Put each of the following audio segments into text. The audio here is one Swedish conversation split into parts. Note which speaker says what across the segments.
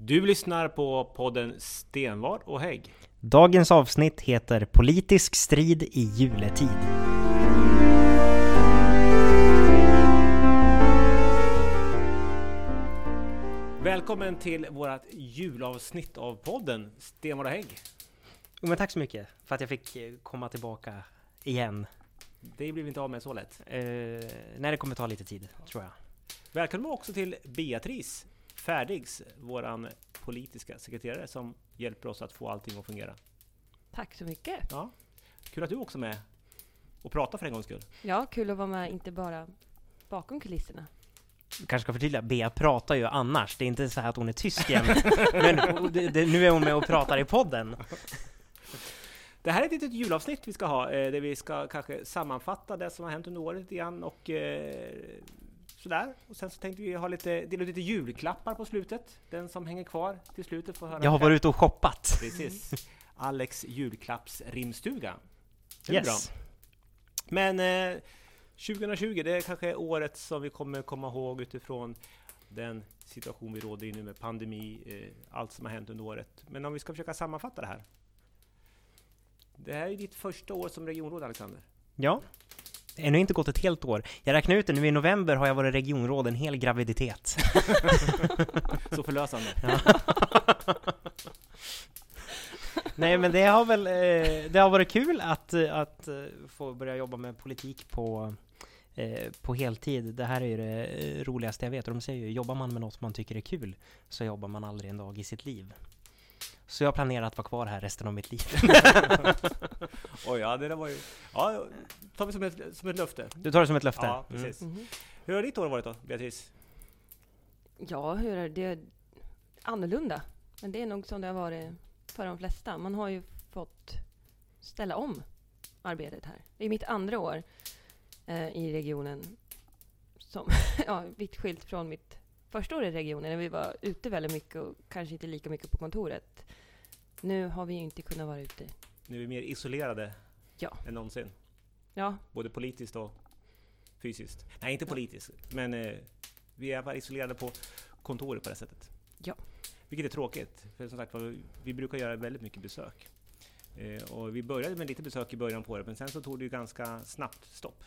Speaker 1: Du lyssnar på podden Stenvard och Hägg.
Speaker 2: Dagens avsnitt heter Politisk strid i juletid.
Speaker 1: Välkommen till vårt julavsnitt av podden Stenvard och Hägg.
Speaker 2: Men tack så mycket för att jag fick eh, komma tillbaka igen.
Speaker 1: Det blir vi inte av med så lätt.
Speaker 2: Eh, nej, det kommer ta lite tid, tror jag.
Speaker 1: Välkommen också till Beatrice Färdigs, våran politiska sekreterare som hjälper oss att få allting att fungera.
Speaker 3: Tack så mycket.
Speaker 1: Ja, kul att du också är med och pratar för en gångs skull.
Speaker 3: Ja, kul att vara med, inte bara bakom kulisserna.
Speaker 2: Vi kanske ska förtydliga, Bea pratar ju annars. Det är inte så här att hon är tyst jämt. men nu är hon med och pratar i podden.
Speaker 1: Det här är ett litet julavsnitt vi ska ha, eh, där vi ska kanske sammanfatta det som har hänt under året igen och eh, sådär. Och sen så tänkte vi ha lite, dela ut lite julklappar på slutet. Den som hänger kvar till slutet får höra.
Speaker 2: Jag har varit ute och shoppat.
Speaker 1: Precis. Alex julklappsrimstuga. Det är
Speaker 2: Yes.
Speaker 1: bra. Men eh, 2020, det är kanske året som vi kommer komma ihåg utifrån den situation vi råder i nu med pandemi, eh, allt som har hänt under året. Men om vi ska försöka sammanfatta det här. Det här är ditt första år som regionråd, Alexander.
Speaker 2: Ja. Ännu inte gått ett helt år. Jag räknar ut det, nu i november har jag varit regionråd en hel graviditet.
Speaker 1: Så förlösande.
Speaker 2: Nej men det har väl, eh, det har varit kul att, att eh, få börja jobba med politik på, eh, på heltid. Det här är ju det roligaste jag vet. Och de säger ju, jobbar man med något man tycker är kul så jobbar man aldrig en dag i sitt liv. Så jag planerar att vara kvar här resten av mitt liv.
Speaker 1: Oj, ja, det där var ju... Ja, tar vi som ett, som ett löfte.
Speaker 2: Du tar det som ett löfte?
Speaker 1: Ja,
Speaker 2: Mm.
Speaker 1: precis.
Speaker 3: Mhm.
Speaker 1: Hur har ditt år varit då, Beatrice?
Speaker 3: Ja, hur är det? Annorlunda. Men det är nog som det har varit för de flesta. Man har ju fått ställa om arbetet här. Det är mitt andra år eh, i regionen. Som, ja, vitt skilt från mitt första år i regionen. När vi var ute väldigt mycket och kanske inte lika mycket på kontoret. Nu har vi ju inte kunnat vara ute.
Speaker 1: Nu är vi mer isolerade
Speaker 3: Ja.
Speaker 1: än någonsin.
Speaker 3: Ja,
Speaker 1: Både politiskt och fysiskt. Nej, inte politiskt, men eh, vi är bara isolerade på kontoret på det sättet.
Speaker 3: Ja.
Speaker 1: Vilket är tråkigt, för som sagt vi brukar göra väldigt mycket besök. Eh, och vi började med lite besök i början på året, men sen så tog det ju ganska snabbt stopp.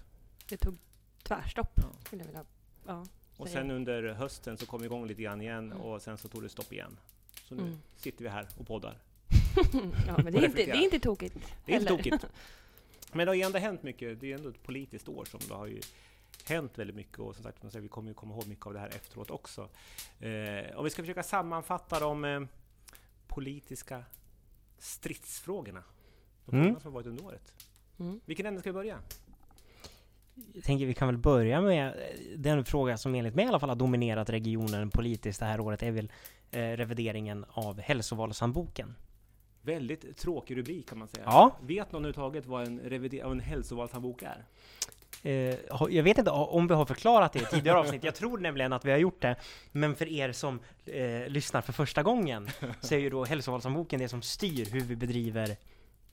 Speaker 3: det tog tvärstopp.
Speaker 1: Ja.
Speaker 3: Skulle jag vilja. Ja,
Speaker 1: Och sen under hösten så kom vi igång lite grann igen
Speaker 3: Mm.
Speaker 1: och sen så tog det stopp igen. Så nu
Speaker 3: Mm.
Speaker 1: sitter vi här och poddar.
Speaker 3: ja, men det är, inte, det är inte tokigt.
Speaker 1: Det är inte tokigt. Men det har ju ändå hänt mycket. Det är ändå ett politiskt år som det har ju hänt väldigt mycket och som sagt, vi kommer ju komma ihåg mycket av det här efteråt också. Eh, och vi ska försöka sammanfatta de eh, politiska stridsfrågorna. De
Speaker 2: Mm.
Speaker 1: som har varit under året.
Speaker 3: Mm.
Speaker 1: Vilken ände ska vi börja?
Speaker 2: Jag tänker vi kan väl börja med eh, den fråga som enligt mig i alla fall har dominerat regionen politiskt det här året är väl eh, revideringen av hälsovalshandboken.
Speaker 1: Väldigt tråkig rubrik kan man säga.
Speaker 2: Ja.
Speaker 1: Vet någon överhuvudtaget vad en, revider- en hälsovalshandbok är?
Speaker 2: Eh, jag vet inte om vi har förklarat det i tidigare avsnitt, jag tror nämligen att vi har gjort det. Men för er som eh, lyssnar för första gången så är ju då hälsovalshandboken det som styr hur vi bedriver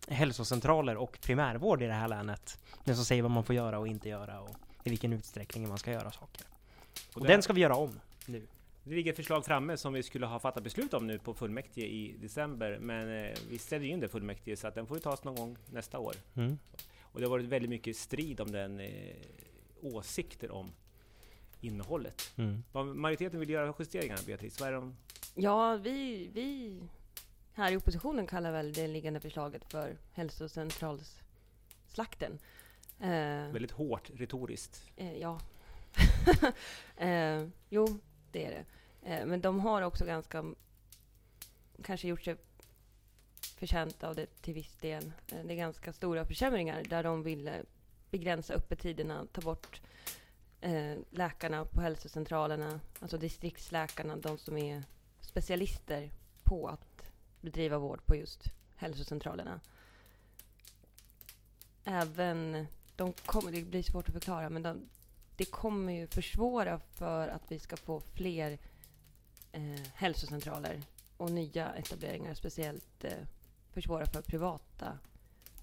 Speaker 2: hälsocentraler och primärvård i det här länet. Den som säger vad man får göra och inte göra och i vilken utsträckning man ska göra saker. Och
Speaker 1: det-
Speaker 2: den ska vi göra om nu.
Speaker 1: Det ligger ett förslag framme som vi skulle ha fattat beslut om nu på fullmäktige i december, men eh, vi ställde in det fullmäktige så att den får ju tas någon gång nästa år.
Speaker 2: Mm.
Speaker 1: Och det har varit väldigt mycket strid om den, eh, åsikter om innehållet.
Speaker 2: Mm.
Speaker 1: Vad majoriteten vill göra justeringar, Beatrice? Vad är de?
Speaker 3: Ja, vi, vi här i oppositionen kallar väl det liggande förslaget för hälsocentralsslakten. Eh,
Speaker 1: Väldigt hårt retoriskt.
Speaker 3: eh, ja. eh, jo, det är det. Eh, men de har också ganska kanske gjort sig förtjänt av det till viss del. Eh, det är ganska stora försämringar där de vill eh, begränsa öppettiderna, ta bort läkarna på hälsocentralerna, alltså distriktsläkarna, de som är specialister på att bedriva vård på just hälsocentralerna. Även, de kommer, det blir svårt att förklara, men de, det kommer ju försvåra för att vi ska få fler eh, hälsocentraler och nya etableringar, speciellt eh, försvåra för privata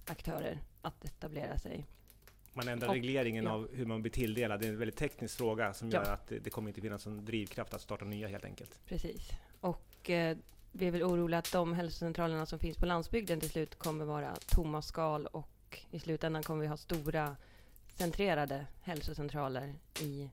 Speaker 3: aktörer att etablera sig.
Speaker 1: Man ändrar
Speaker 3: Och-
Speaker 1: regleringen
Speaker 3: ja.
Speaker 1: av hur man blir tilldelad. Det är en väldigt teknisk fråga som
Speaker 3: Ja.
Speaker 1: gör att det, det kommer inte finnas någon drivkraft att starta nya helt enkelt.
Speaker 3: Precis. Och Och eh, vi är väl oroliga att de hälsocentralerna som finns på landsbygden till slut kommer vara tomma skal och i slutändan kommer vi ha stora centrerade hälsocentraler i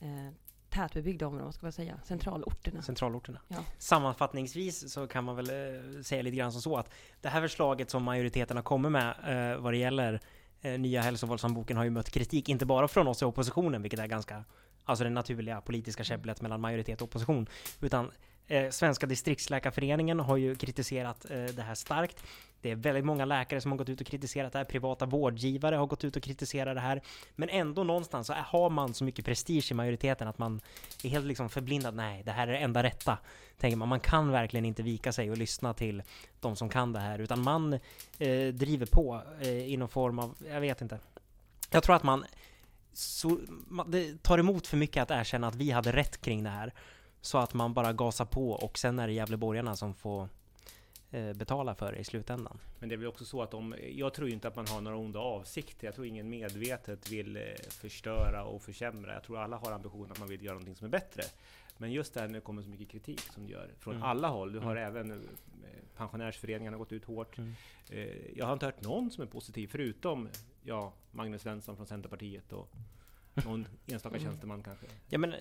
Speaker 3: eh, tätbebyggda områden, vad ska man säga, centralorterna.
Speaker 2: Centralorterna.
Speaker 3: Ja.
Speaker 2: Sammanfattningsvis så kan man väl eh, säga lite grann som så att det här förslaget som majoriteten har kommit med eh, vad det gäller eh, nya hälsovårdshandboken har ju mött kritik, inte bara från oss i oppositionen, vilket är ganska, alltså det naturliga politiska käbblet mellan majoritet och opposition, utan eh, Svenska distriktsläkarföreningen har ju kritiserat eh, det här starkt. Det är väldigt många läkare som har gått ut och kritiserat det här. Privata vårdgivare har gått ut och kritiserat det här. Men ändå någonstans så har man så mycket prestige i majoriteten att man är helt liksom förblindad. Nej, det här är det enda rätta. Tänker man. Man kan verkligen inte vika sig och lyssna till de som kan det här. Utan man eh, driver på eh, i någon form av, jag vet inte. Jag tror att man, så, man det tar emot för mycket att erkänna att vi hade rätt kring det här. Så att man bara gasar på och sen är det Gävleborgarna som får eh, betala för det i slutändan.
Speaker 1: Men det är väl också så att de, jag tror inte att man har några onda avsikter. Jag tror ingen medvetet vill eh, förstöra och försämra. Jag tror alla har ambitionen att man vill göra någonting som är bättre. Men just det här när det kommer så mycket kritik som det gör från
Speaker 2: Mm.
Speaker 1: alla håll. Du har
Speaker 2: Mm.
Speaker 1: även eh, pensionärsföreningarna gått ut hårt.
Speaker 2: Mm.
Speaker 1: Jag har inte hört någon som är positiv förutom ja, Magnus Svensson från Centerpartiet och någon enstaka
Speaker 3: Mm.
Speaker 1: tjänsteman kanske.
Speaker 2: Ja men eh,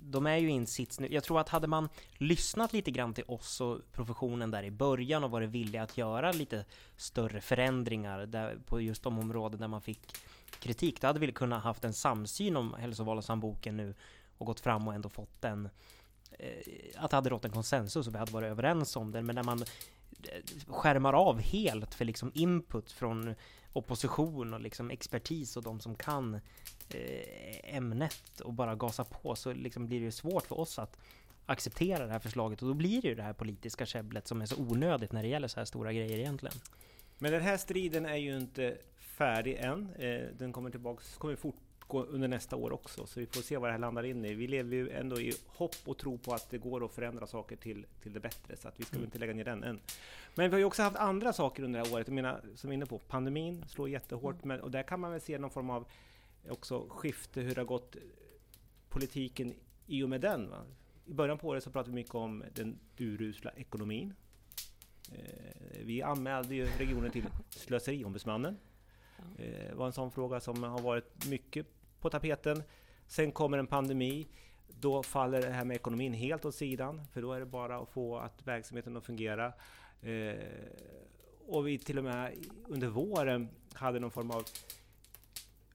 Speaker 2: de är ju i en sits nu. Jag tror att hade man lyssnat lite grann till oss och professionen där i början och varit villiga att göra lite större förändringar där, på just de områden där man fick kritik, då hade vi kunnat haft en samsyn om hälsovalshandboken nu och gått fram och ändå fått en eh, att det hade rått en konsensus och vi hade varit överens om den. Men när man eh, skärmar av helt för liksom input från opposition och liksom expertis och de som kan eh, ämnet och bara gasa på så liksom blir det ju svårt för oss att acceptera det här förslaget och då blir det ju det här politiska käbblet som är så onödigt när det gäller så här stora grejer egentligen.
Speaker 1: Men den här striden är ju inte färdig än. Eh, den kommer tillbaks, kommer fort, under nästa år också, så vi får se vad det här landar in i. Vi lever ju ändå i hopp och tro på att det går att förändra saker till, till det bättre, så att vi ska väl
Speaker 2: Mm.
Speaker 1: inte lägga ner den än. Men vi har ju också haft andra saker under det här året. Jag menar, som vi är inne på, pandemin slår jättehårt, men, och där kan man väl se någon form av också skifte, hur det har gått politiken i och med den. Va? I början på året så pratade vi mycket om den urusla ekonomin. Eh, Vi anmälde ju regionen till Slöseriombudsmannen.
Speaker 3: Ja.
Speaker 1: Eh, Det var en sån fråga som har varit mycket på tapeten. Sen kommer en pandemi. Då faller det här med ekonomin helt åt sidan, för då är det bara att få att verksamheten att fungera. Eh, och vi till och med under våren hade någon form av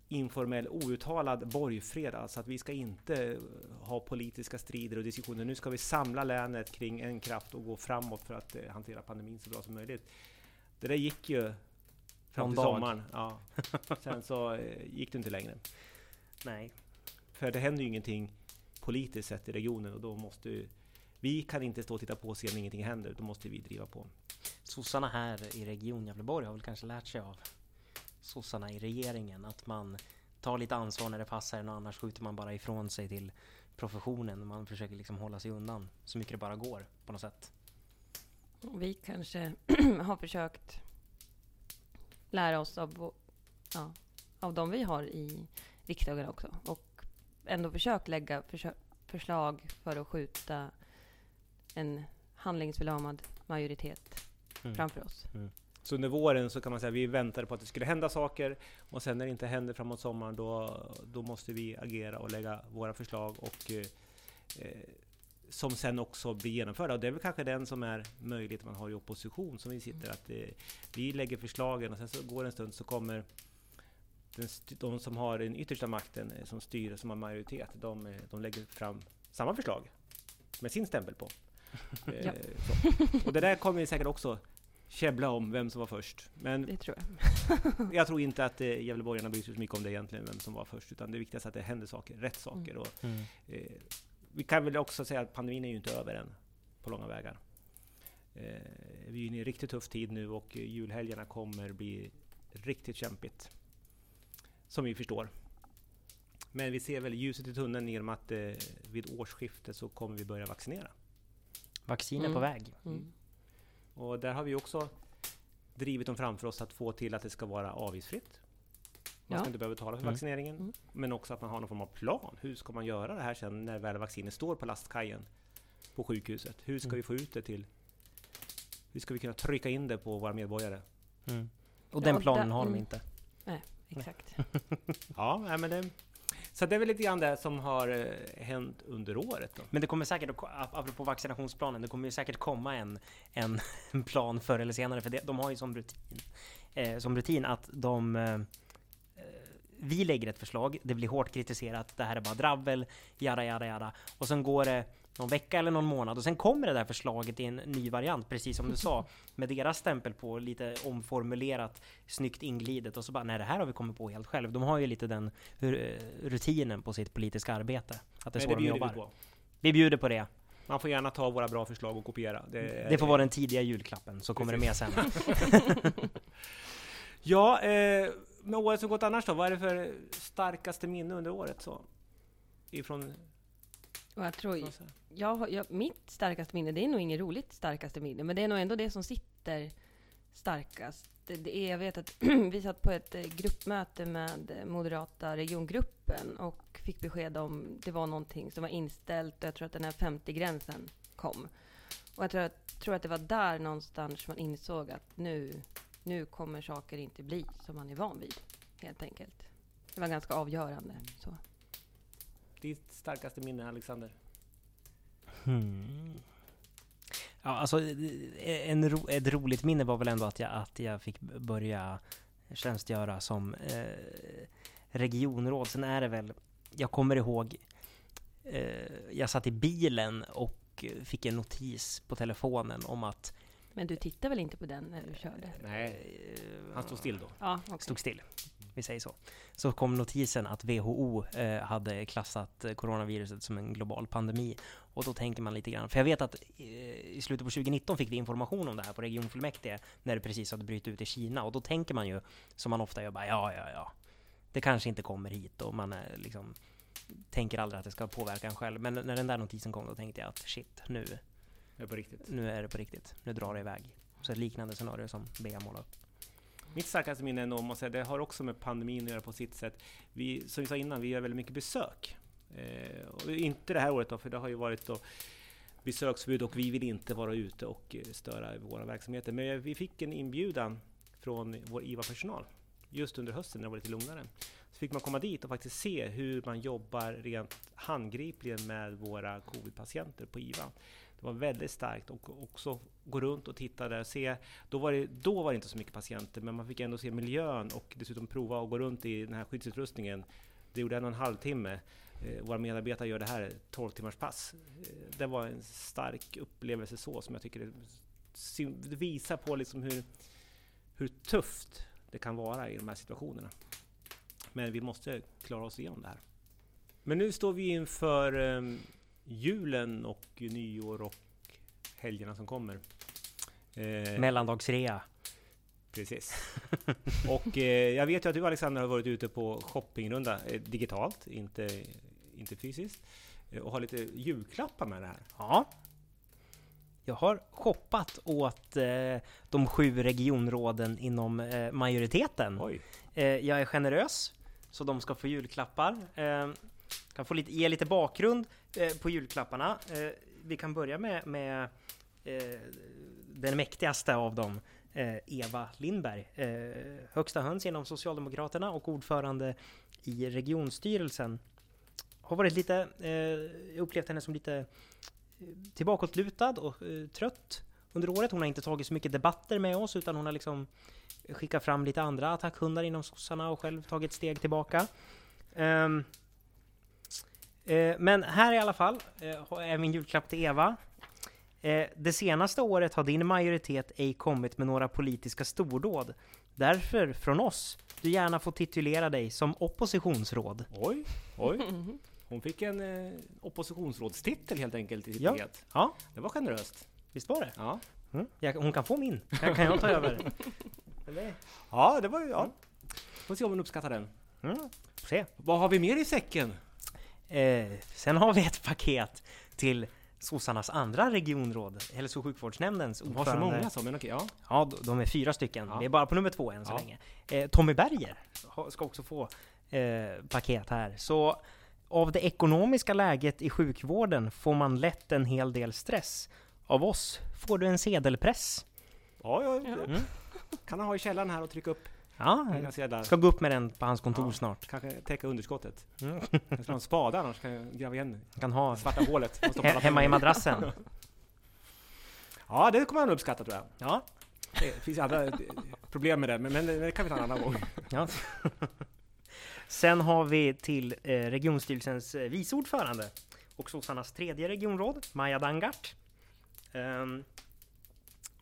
Speaker 1: informell outtalad borgfred, alltså att vi ska inte ha politiska strider och diskussioner. Nu ska vi samla länet kring en kraft och gå framåt för att eh, hantera pandemin så bra som möjligt. Det där gick ju fram till sommaren. Ja. Sen så eh, gick det inte längre.
Speaker 2: Nej.
Speaker 1: För det händer ju ingenting politiskt sett i regionen och då måste ju, vi kan inte stå och titta på och se när ingenting händer. Då måste vi driva på.
Speaker 2: Sossarna här i Region Gävleborg har väl kanske lärt sig av sossarna i regeringen att man tar lite ansvar när det passar en och annars skjuter man bara ifrån sig till professionen. Man försöker liksom hålla sig undan så mycket det bara går på något sätt.
Speaker 3: Vi kanske har försökt lära oss av, ja, av de vi har i riksdagen också. Och ändå försökt lägga försö- förslag för att skjuta en handlingsförlamad majoritet
Speaker 2: Mm.
Speaker 3: framför oss.
Speaker 1: Så under våren så kan man säga att vi väntade på att det skulle hända saker och sen när det inte händer framåt sommaren då, då måste vi agera och lägga våra förslag och eh, eh, som sen också blir genomförda. Och det är väl kanske den som är möjligheten man har i opposition som vi sitter att eh, vi lägger förslagen och sen så går det en stund så kommer de som har den yttersta makten eh, som styr, som har majoritet, de, eh, de lägger fram samma förslag med sin stämpel på. Eh,
Speaker 3: Ja.
Speaker 1: Och det där kommer vi säkert också käbbla om vem som var först. Men
Speaker 3: Det tror jag.
Speaker 1: jag tror inte att eh, Gävleborgarna bryr sig så mycket om det egentligen, vem som var först. Utan det viktigaste är att det händer saker, rätt saker. Och,
Speaker 2: Mm.
Speaker 1: eh, vi kan väl också säga att pandemin är ju inte över än, på långa vägar. Eh, vi är inne i en riktigt tuff tid nu och julhelgerna kommer bli riktigt kämpigt. Som vi förstår. Men vi ser väl ljuset i tunneln genom att eh, vid årsskiftet så kommer vi börja vaccinera.
Speaker 2: Vaccin är
Speaker 3: Mm.
Speaker 2: på väg.
Speaker 3: Mm.
Speaker 1: Och där har vi också drivit dem framför oss att få till att det ska vara avgiftsfritt. Man ska
Speaker 3: Ja.
Speaker 1: inte behöva betala för
Speaker 2: Mm.
Speaker 1: vaccineringen.
Speaker 3: Mm.
Speaker 1: Men också att man har någon form av plan. Hur ska man göra det här sen när väl vaccinet står på lastkajen? på sjukhuset. Hur ska
Speaker 2: Mm.
Speaker 1: vi få ut det till... Hur ska vi kunna trycka in det på våra medborgare?
Speaker 2: Mm. Och
Speaker 3: Ja,
Speaker 2: den
Speaker 3: och
Speaker 2: planen
Speaker 3: där-
Speaker 2: har de
Speaker 3: mm.
Speaker 2: inte.
Speaker 3: Exakt.
Speaker 1: Ja, nej, men det... Så det är väl lite grann det som har eh, hänt under året då.
Speaker 2: Men det kommer säkert, apropå vaccinationsplanen, det kommer ju säkert komma en, en, plan förr eller senare, för det, de har ju som rutin, eh, som rutin att de eh, eh, vi lägger ett förslag, det blir hårt kritiserat, det här är bara drabbel, jada jada jada. Och sen går det någon vecka eller någon månad och sen kommer det där förslaget i en ny variant, precis som du sa, med deras stämpel på, lite omformulerat, snyggt inglidet och så bara, nej det här har vi kommit på helt själv. De har ju lite den rutinen på sitt politiska arbete, att det är så de
Speaker 1: bjuder
Speaker 2: jobbar.
Speaker 1: vi på.
Speaker 2: Vi bjuder på det.
Speaker 1: Man får gärna ta våra bra förslag och kopiera. är-
Speaker 2: Det får vara den tidiga julklappen, så kommer det med sen.
Speaker 1: Ja, eh, med året som gått annars då? Vad är det för starkaste minne under året? Så? Ifrån...
Speaker 3: Och jag tror, jag, jag, mitt starkaste minne, det är nog inget roligt starkaste minne, men det är nog ändå det som sitter starkast. Det, det är, jag vet att vi satt på ett eh, gruppmöte med eh, moderata regiongruppen och fick besked om det var någonting som var inställt och jag tror att den här 50-gränsen kom. Och jag tror, att- tror att det var där någonstans man insåg att nu, nu kommer saker inte bli som man är van vid, helt enkelt. Det var ganska avgörande. Så.
Speaker 1: Ditt starkaste minne, Alexander?
Speaker 2: Hmm. Ja, alltså en ro, ett roligt minne var väl ändå att jag, att jag fick börja tjänstgöra som eh, regionråd. Sen är det väl, jag kommer ihåg, eh, jag satt i bilen och fick en notis på telefonen om att
Speaker 3: Men du tittar väl inte på den när du körde?
Speaker 1: Nej,
Speaker 2: eh,
Speaker 1: han stod still då.
Speaker 3: Ja, okej.
Speaker 2: stod still. Vi säger så. Så kom notisen att WHO eh, hade klassat eh, coronaviruset som en global pandemi. Och då tänker man lite grann, för jag vet att eh, i slutet på 2019 fick vi information om det här på regionfullmäktige när det precis hade brutit ut i Kina. Och då tänker man ju, som man ofta gör, bara ja, ja, ja. Det kanske inte kommer hit och man är liksom tänker aldrig att det ska påverka en själv. Men när den där notisen kom då tänkte jag att shit, nu,
Speaker 1: Det är på riktigt.
Speaker 2: nu är det på riktigt. Nu drar det iväg. Så ett liknande scenario som Bea målade upp.
Speaker 1: Mitt starkaste minne ändå, måste säga, det har också med pandemin att göra på sitt sätt. Vi, som vi sa innan, vi gör väldigt mycket besök. Eh, och inte det här året då, för det har ju varit då besöksförbud och vi vill inte vara ute och eh, störa våra verksamheter. Men vi fick en inbjudan från vår IVA-personal just under hösten när det var lite lugnare. Så fick man komma dit och faktiskt se hur man jobbar rent handgripligen med våra covid-patienter på IVA. Det var väldigt starkt och också gå runt och titta där och se. Då var, det, då var det inte så mycket patienter, men man fick ändå se miljön och dessutom prova att gå runt i den här skyddsutrustningen. Det gjorde en och en halv timme. Eh, våra medarbetare gör det här 12 timmars pass. Eh, det var en stark upplevelse så som jag tycker det, det visar på liksom hur, hur tufft det kan vara i de här situationerna. Men vi måste klara oss igenom det här. Men nu står vi inför ehm, julen och nyår och helgerna som kommer. Eh,
Speaker 2: Mellandagsrea.
Speaker 1: Precis. och eh, jag vet ju att du Alexander har varit ute på shoppingrunda eh, digitalt, inte, inte fysiskt. Eh, och har lite julklappar med det här.
Speaker 2: Ja. Jag har shoppat åt eh, de sju regionråden inom eh, majoriteten.
Speaker 1: Oj!
Speaker 2: Jag är generös, så de ska få julklappar. Kan få lite, ge lite bakgrund eh, på julklapparna. Eh, vi kan börja med, med eh, den mäktigaste av dem, eh, Eva Lindberg. Eh, högsta höns inom Socialdemokraterna och ordförande i regionstyrelsen. Har varit lite, eh, jag upplevt henne som lite eh, tillbakalutad och eh, trött under året. Hon har inte tagit så mycket debatter med oss utan hon har liksom skickat fram lite andra attackhundar inom sossarna och själv tagit steg tillbaka. Ehm, Eh, men här i alla fall eh, är min julklapp till Eva. Eh, det senaste året har din majoritet ej kommit med några politiska stordåd. Därför från oss, du gärna får titulera dig som oppositionsråd.
Speaker 1: Oj! Oj! Hon fick en eh, oppositionsrådstitel helt enkelt i sitt
Speaker 2: Ja. Ja,
Speaker 1: Det var generöst.
Speaker 2: visst var det?
Speaker 1: Ja,
Speaker 2: Mm. Jag, hon kan få min, kan, kan jag ta över? Eller?
Speaker 1: ja det var ju... Ja. Får se om hon uppskattar den.
Speaker 2: Mm. Se.
Speaker 1: Vad har vi mer i säcken?
Speaker 2: Eh, sen har vi ett paket till sossarnas andra regionråd, hälso och sjukvårdsnämndens
Speaker 1: De har så
Speaker 2: ordförande.
Speaker 1: många så, men okej, ja.
Speaker 2: Ja, de är fyra stycken.
Speaker 1: Ja.
Speaker 2: Vi är bara på nummer två än så
Speaker 1: Ja.
Speaker 2: länge. Eh, Tommy Berger ska också få eh, paket här. Så av det ekonomiska läget i sjukvården får man lätt en hel del stress. Av oss får du en sedelpress.
Speaker 1: Ja, ja,
Speaker 3: Ja.
Speaker 2: Mm.
Speaker 1: kan han ha i källaren här och trycka upp
Speaker 2: Ja,
Speaker 1: mina sedlar.
Speaker 2: ska gå upp med den på hans kontor
Speaker 1: Ja.
Speaker 2: snart.
Speaker 1: Kanske täcka underskottet.
Speaker 2: Mm.
Speaker 1: Jag ska ha en spade annars kan jag gräva igen
Speaker 2: Kan ha
Speaker 1: svarta hålet.
Speaker 2: hemma i madrassen.
Speaker 1: Ja, det kommer han uppskatta tror jag.
Speaker 2: Ja,
Speaker 1: Det finns andra problem med det, men, men det kan vi ta en annan gång.
Speaker 2: ja. Sen har vi till eh, regionstyrelsens eh, vice ordförande och sossarnas tredje regionråd, Maja Dangart. Ehm,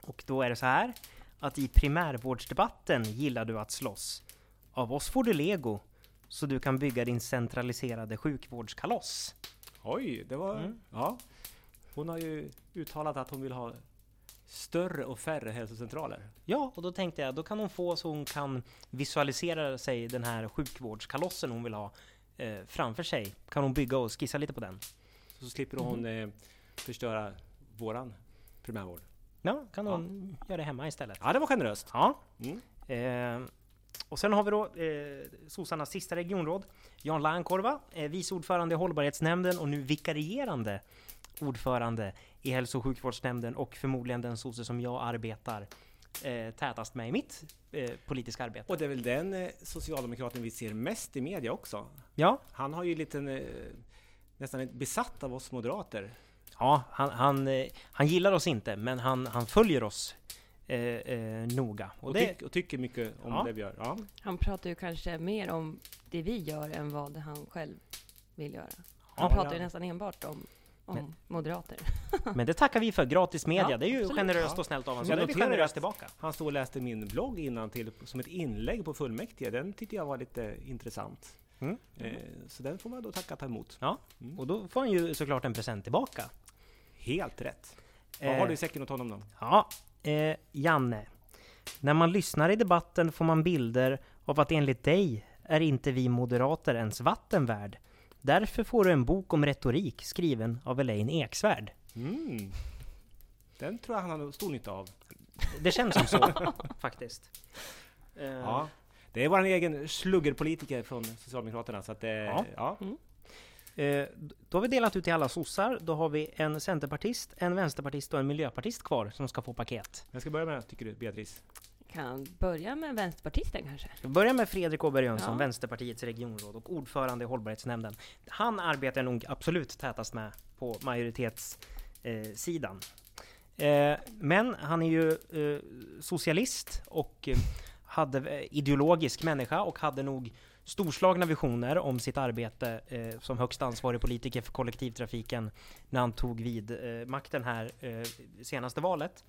Speaker 2: och då är det så här att i primärvårdsdebatten gillar du att slåss. Av oss får du lego så du kan bygga din centraliserade sjukvårdskaloss.
Speaker 1: Oj, det var...
Speaker 2: Mm.
Speaker 1: Ja. Hon har ju uttalat att hon vill ha större och färre hälsocentraler.
Speaker 2: Ja, och då tänkte jag, då kan hon få så hon kan visualisera sig den här sjukvårdskalossen hon vill ha eh, framför sig. Kan hon bygga och skissa lite på den.
Speaker 1: Så slipper hon eh, förstöra våran primärvård.
Speaker 2: Ja, kan hon göra det hemma istället.
Speaker 1: Ja, det var generöst.
Speaker 2: Ja.
Speaker 1: Mm.
Speaker 2: Eh, och sen har vi då eh, sossarnas sista regionråd, Jan Laankorva, eh, vice ordförande i hållbarhetsnämnden och nu vikarierande ordförande i hälso och sjukvårdsnämnden och förmodligen den sosse som jag arbetar eh, tätast med i mitt eh, politiska arbete.
Speaker 1: Och det är väl den eh, socialdemokraten vi ser mest i media också.
Speaker 2: Ja,
Speaker 1: Han har ju liten, eh, nästan ett besatt av oss moderater.
Speaker 2: Ja han, han, eh, han gillar oss inte, men han, han följer oss eh, eh, noga.
Speaker 1: Och,
Speaker 2: Och det,
Speaker 1: tyck, och tycker mycket om
Speaker 2: Ja.
Speaker 1: det vi gör. Ja.
Speaker 3: Han pratar ju kanske mer om det vi gör än vad han själv vill göra.
Speaker 2: Ja,
Speaker 3: Han pratar
Speaker 2: ja.
Speaker 3: ju nästan enbart om, om
Speaker 2: Men-
Speaker 3: moderater.
Speaker 2: men det tackar vi för, gratis media.
Speaker 3: Ja,
Speaker 2: det är ju
Speaker 3: absolut.
Speaker 2: generöst
Speaker 1: Ja.
Speaker 2: och snällt av honom.
Speaker 1: Jag noterar
Speaker 2: generöst
Speaker 1: att-
Speaker 2: tillbaka.
Speaker 1: Han stod och läste min blogg innan till som ett inlägg på fullmäktige. Den tyckte jag var lite intressant.
Speaker 2: Mm.
Speaker 1: Eh, så den får man då tacka ta emot.
Speaker 2: Ja,
Speaker 1: Mm.
Speaker 2: och då får han ju såklart en present tillbaka.
Speaker 1: Helt rätt. Vad
Speaker 2: Eh,
Speaker 1: har du i säcken åt honom då?
Speaker 2: Ja, eh, Janne. När man lyssnar i debatten får man bilder av att enligt dig är inte vi moderater ens vatten värd. Därför får du en bok om retorik skriven av Elaine Eksvärd.
Speaker 1: Mm. Den tror jag han har stor nytta av.
Speaker 2: Det känns som så, faktiskt. Eh,
Speaker 1: Ja. Det är vår egen sluggerpolitiker från Socialdemokraterna. Så att det,
Speaker 2: Ja.
Speaker 1: ja.
Speaker 2: eh, då har vi delat ut till alla sossar. Då har vi en centerpartist, en vänsterpartist och en miljöpartist kvar som ska få paket.
Speaker 1: Jag ska börja med, tycker du, Beatrice?
Speaker 3: Kan börja med vänsterpartisten kanske?
Speaker 2: Vi börjar med Fredrik Åberg Jönsson,
Speaker 3: Ja.
Speaker 2: Vänsterpartiets regionråd och ordförande i hållbarhetsnämnden. Han arbetar nog absolut tätast med på majoritetssidan. Eh, eh, men han är ju eh, socialist och eh, hade eh, ideologisk människa och hade nog storslagna visioner om sitt arbete eh, som högst ansvarig politiker för kollektivtrafiken när han tog vid eh, makten här eh, senaste valet.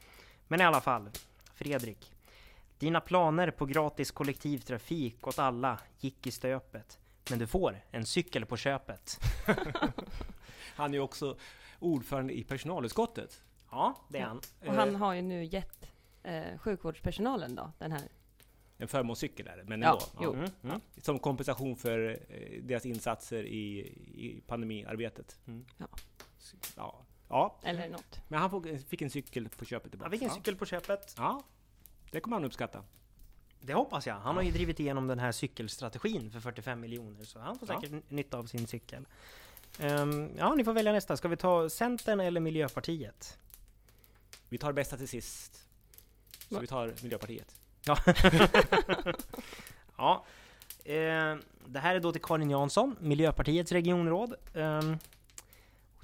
Speaker 2: Men i alla fall, Fredrik. Dina planer på gratis kollektivtrafik åt alla gick i stöpet. Men du får en cykel på köpet.
Speaker 1: Han är ju också ordförande i personalutskottet.
Speaker 2: Ja, det är
Speaker 3: Ja.
Speaker 2: han.
Speaker 3: Och han har ju nu gett eh, sjukvårdspersonalen då, den här.
Speaker 1: En förmånscykel är det, men
Speaker 3: Ja,
Speaker 1: ändå.
Speaker 3: jo.
Speaker 2: Mm, mm.
Speaker 1: Som kompensation för eh, deras insatser i, i pandemiarbetet.
Speaker 2: Mm.
Speaker 3: Ja.
Speaker 1: Ja. ja,
Speaker 3: Eller något.
Speaker 1: men han fick en cykel på köpet tillbaka.
Speaker 2: Han fick en
Speaker 1: ja.
Speaker 2: cykel på köpet.
Speaker 1: Ja, det kommer han uppskatta.
Speaker 2: Det hoppas jag. Han har ju drivit igenom den här cykelstrategin för 45 miljoner, så han får
Speaker 1: Ja.
Speaker 2: säkert nytta av sin cykel. Ehm, ja, ni får välja nästa. Ska vi ta Centern eller Miljöpartiet?
Speaker 1: Vi tar bästa till sist. Så
Speaker 3: Va?
Speaker 1: vi tar Miljöpartiet.
Speaker 2: Ja. ja. Eh, det här är då till Karin Jansson, Miljöpartiets regionråd. Ehm,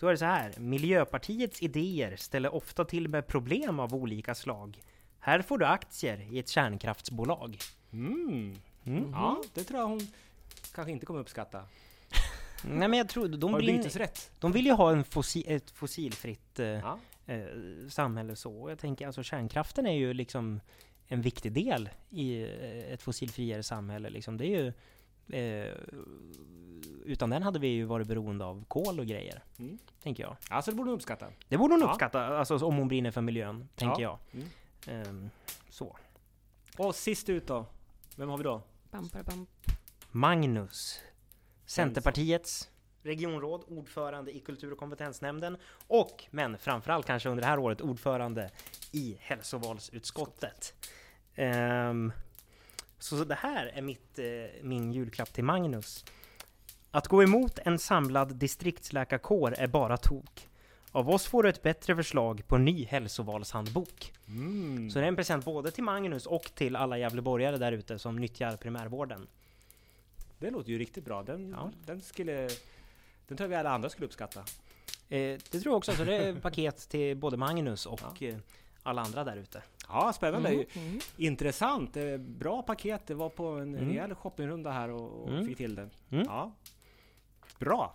Speaker 2: då är det så här. Miljöpartiets idéer ställer ofta till med problem av olika slag. Här får du aktier i ett kärnkraftsbolag.
Speaker 1: Mm.
Speaker 2: Mm.
Speaker 1: Ja, det tror jag hon kanske inte kommer uppskatta.
Speaker 2: Nej men jag tror, de,
Speaker 1: Har
Speaker 2: brinner,
Speaker 1: bytesrätt.
Speaker 2: de vill ju ha en fossi, ett fossilfritt eh,
Speaker 1: Ja.
Speaker 2: eh, samhälle så. Jag tänker alltså kärnkraften är ju liksom en viktig del i eh, ett fossilfriare samhälle. Liksom. Det är ju, eh, utan den hade vi ju varit beroende av kol och grejer,
Speaker 1: Mm.
Speaker 2: tänker jag.
Speaker 1: Alltså det borde hon uppskatta.
Speaker 2: Det borde hon
Speaker 1: Ja.
Speaker 2: uppskatta, alltså om hon brinner för miljön, tänker
Speaker 1: Ja.
Speaker 2: jag.
Speaker 1: Mm.
Speaker 2: Ehm, så.
Speaker 1: Och sist ut då? Vem har vi då?
Speaker 3: Bam, bara, bam.
Speaker 2: Magnus, Centerpartiets regionråd, ordförande i kultur och kompetensnämnden och, men framförallt kanske under det här året, ordförande i hälsovalsutskottet. Ehm, så det här är mitt, eh, min julklapp till Magnus. Att gå emot en samlad distriktsläkarkår är bara tok. Av oss får du ett bättre förslag på ny hälsovalshandbok.
Speaker 1: Mm.
Speaker 2: Så det är en present både till Magnus och till alla Gävleborgare där ute som nyttjar primärvården.
Speaker 1: Det låter ju riktigt bra. Den,
Speaker 2: Ja.
Speaker 1: den skulle... Den tror jag vi alla andra skulle uppskatta.
Speaker 2: Eh, det tror jag också, så det är paket till både Magnus och eh, alla andra där ute.
Speaker 1: Ja, spännande.
Speaker 3: Mm, mm.
Speaker 1: Intressant. Eh, Bra paket. Det var på en
Speaker 2: Mm.
Speaker 1: rejäl shoppingrunda här och, och
Speaker 2: Mm.
Speaker 1: fick till det.
Speaker 2: Mm.
Speaker 1: Ja. Bra.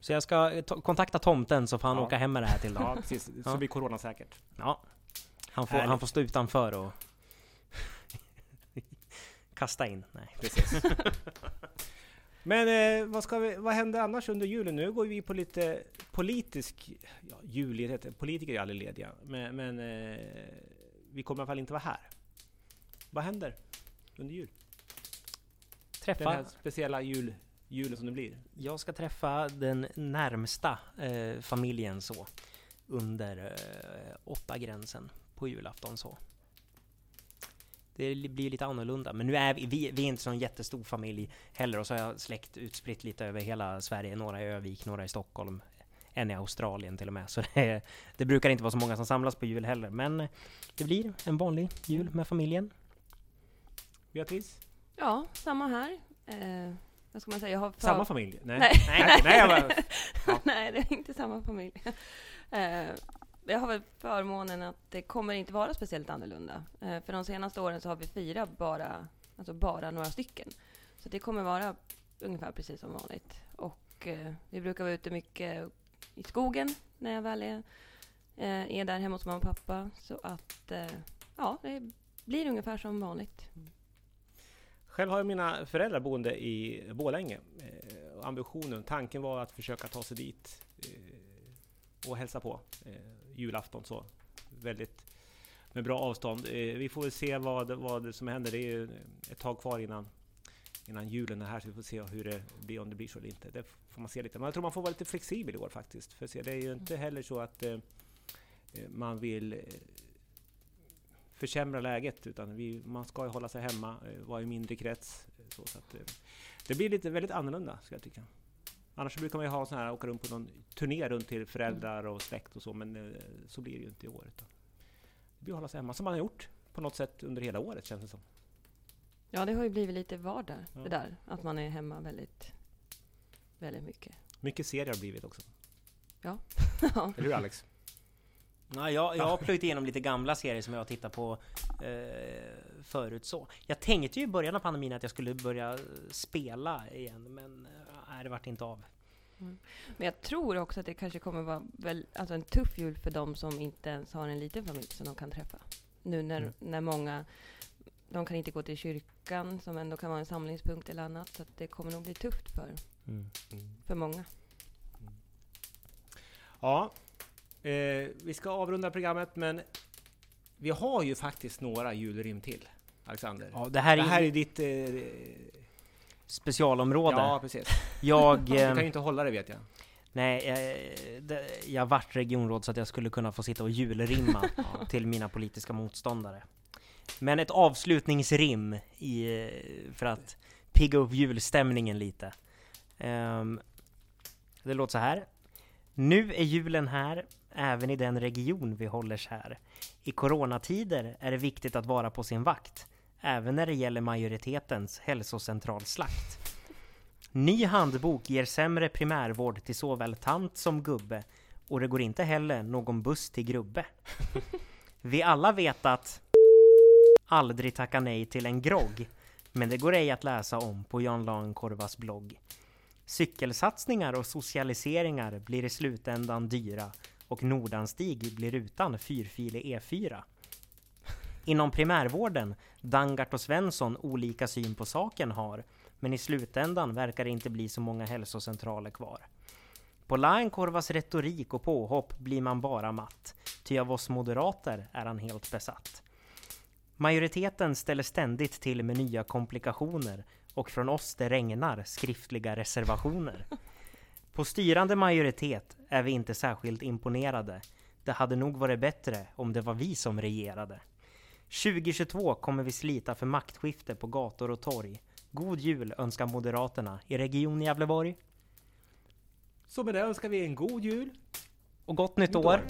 Speaker 2: Så jag ska eh, kontakta tomten så får han
Speaker 1: Ja.
Speaker 2: åka hem med det här till dem.
Speaker 1: Ja, precis. Så
Speaker 2: Ja.
Speaker 1: blir coronasäkert.
Speaker 2: Ja. Han får,
Speaker 1: Härligt.
Speaker 2: han får stå utanför och kasta in. Nej.
Speaker 1: Precis. Men eh, vad, ska vi, vad händer annars under julen? Nu går vi på lite politisk... Ja, julledighet. Politiker är aldrig lediga. Men, men eh, vi kommer i alla fall inte vara här. Vad händer under jul? Den
Speaker 2: Träffa,
Speaker 1: här speciella jul, julen som det blir.
Speaker 2: jag ska träffa den närmsta eh, familjen så. Under eh, åtta gränsen på julafton så. Det li- blir lite annorlunda, men nu är vi, vi, vi är inte så en jättestor familj heller och så har jag släkt utspritt lite över hela Sverige. Några i Övik, några i Stockholm, en i Australien till och med. Så det, det brukar inte vara så många som samlas på jul heller, men det blir en vanlig jul med familjen.
Speaker 1: Beatrice?
Speaker 3: Ja, samma här. Eh, vad ska man säga? Jag har för...
Speaker 1: Samma familj? Nej.
Speaker 3: Nej.
Speaker 1: nej, nej jag bara, Ja.
Speaker 3: Nej, det är inte samma familj. Eh, jag har väl förmånen att det kommer inte vara speciellt annorlunda. Eh, för de senaste åren så har vi fyra, bara, alltså bara några stycken. Så det kommer vara ungefär precis som vanligt. Och eh, vi brukar vara ute mycket i skogen när jag väl är, eh, är där hemma hos mamma och pappa. Så att, eh, ja, det blir ungefär som vanligt.
Speaker 1: Själv har jag mina föräldrar boende i Borlänge. Eh, ambitionen, tanken var att försöka ta sig dit eh, och hälsa på eh, julafton så. Väldigt med bra avstånd. Eh, vi får väl se vad, vad som händer. Det är ju ett tag kvar innan, innan julen är här, så vi får se hur det blir, om det blir så eller inte. Det får man se lite. Men jag tror man får vara lite flexibel i år faktiskt. För se, det är ju inte heller så att eh, eh, man vill eh, försämra läget utan vi, man ska ju hålla sig hemma, eh, vara i mindre krets. Så, så att, det blir lite väldigt annorlunda ska jag tycka. Annars brukar man ju ha sån här, åka runt på någon turné runt till föräldrar och släkt och så men eh, så blir det ju inte i år. Utan det blir att hålla sig hemma som man har gjort på något sätt under hela året känns det som.
Speaker 3: Ja, det har ju blivit lite vardag
Speaker 1: Ja.
Speaker 3: det där. Att man är hemma väldigt, väldigt mycket.
Speaker 1: Mycket serier har blivit också.
Speaker 3: Ja.
Speaker 1: Eller hur Alex?
Speaker 2: Ja, jag, jag har plöjt igenom lite gamla serier som jag har tittat på eh, förut så. Jag tänkte ju i början av pandemin att jag skulle börja spela igen, men eh, nej, det vart inte av.
Speaker 3: Men jag tror också att det kanske kommer vara väl, alltså en tuff jul för de som inte ens har en liten familj som de kan träffa. Nu när,
Speaker 1: Mm.
Speaker 3: när många, de kan inte gå till kyrkan som ändå kan vara en samlingspunkt eller annat. Så det kommer nog bli tufft för, för många.
Speaker 1: Ja, eh, vi ska avrunda programmet men vi har ju faktiskt några julrim till. Alexander.
Speaker 2: Ja, det här
Speaker 1: det
Speaker 2: är,
Speaker 1: här
Speaker 2: ju
Speaker 1: är ditt... Eh,
Speaker 2: specialområde.
Speaker 1: ja, precis.
Speaker 2: Jag,
Speaker 1: Du
Speaker 2: eh,
Speaker 1: kan ju inte hålla det vet jag.
Speaker 2: nej, eh, det, jag vart regionråd så att jag skulle kunna få sitta och julrimma till mina politiska motståndare. Men ett avslutningsrim i, eh, för att pigga upp julstämningen lite. Ehm, det låter så här. Nu är julen här, även i den region vi håller kär. I coronatider är det viktigt att vara på sin vakt, även när det gäller majoritetens hälsocentralslakt. Ny handbok ger sämre primärvård till såväl tant som gubbe och det går inte heller någon buss till Grubbe. Vi alla vet att aldrig tacka nej till en grogg, men det går ej att läsa om på Jan Lahnkorvas blogg. Cykelsatsningar och socialiseringar blir i slutändan dyra och Nordanstig blir utan fyrfilig E4. Inom primärvården, Dangart och Svensson olika syn på saken har, men i slutändan verkar det inte bli så många hälsocentraler kvar. På Lainkorvas retorik och påhopp blir man bara matt, ty av oss moderater är han helt besatt. Majoriteten ställer ständigt till med nya komplikationer och från oss det regnar skriftliga reservationer. På styrande majoritet är vi inte särskilt imponerade. Det hade nog varit bättre om det var vi som regerade. 2022 kommer vi slita för maktskifte på gator och torg. God jul önskar Moderaterna i Region Gävleborg.
Speaker 1: Så med det önskar vi en god jul.
Speaker 2: Och gott nytt
Speaker 1: år.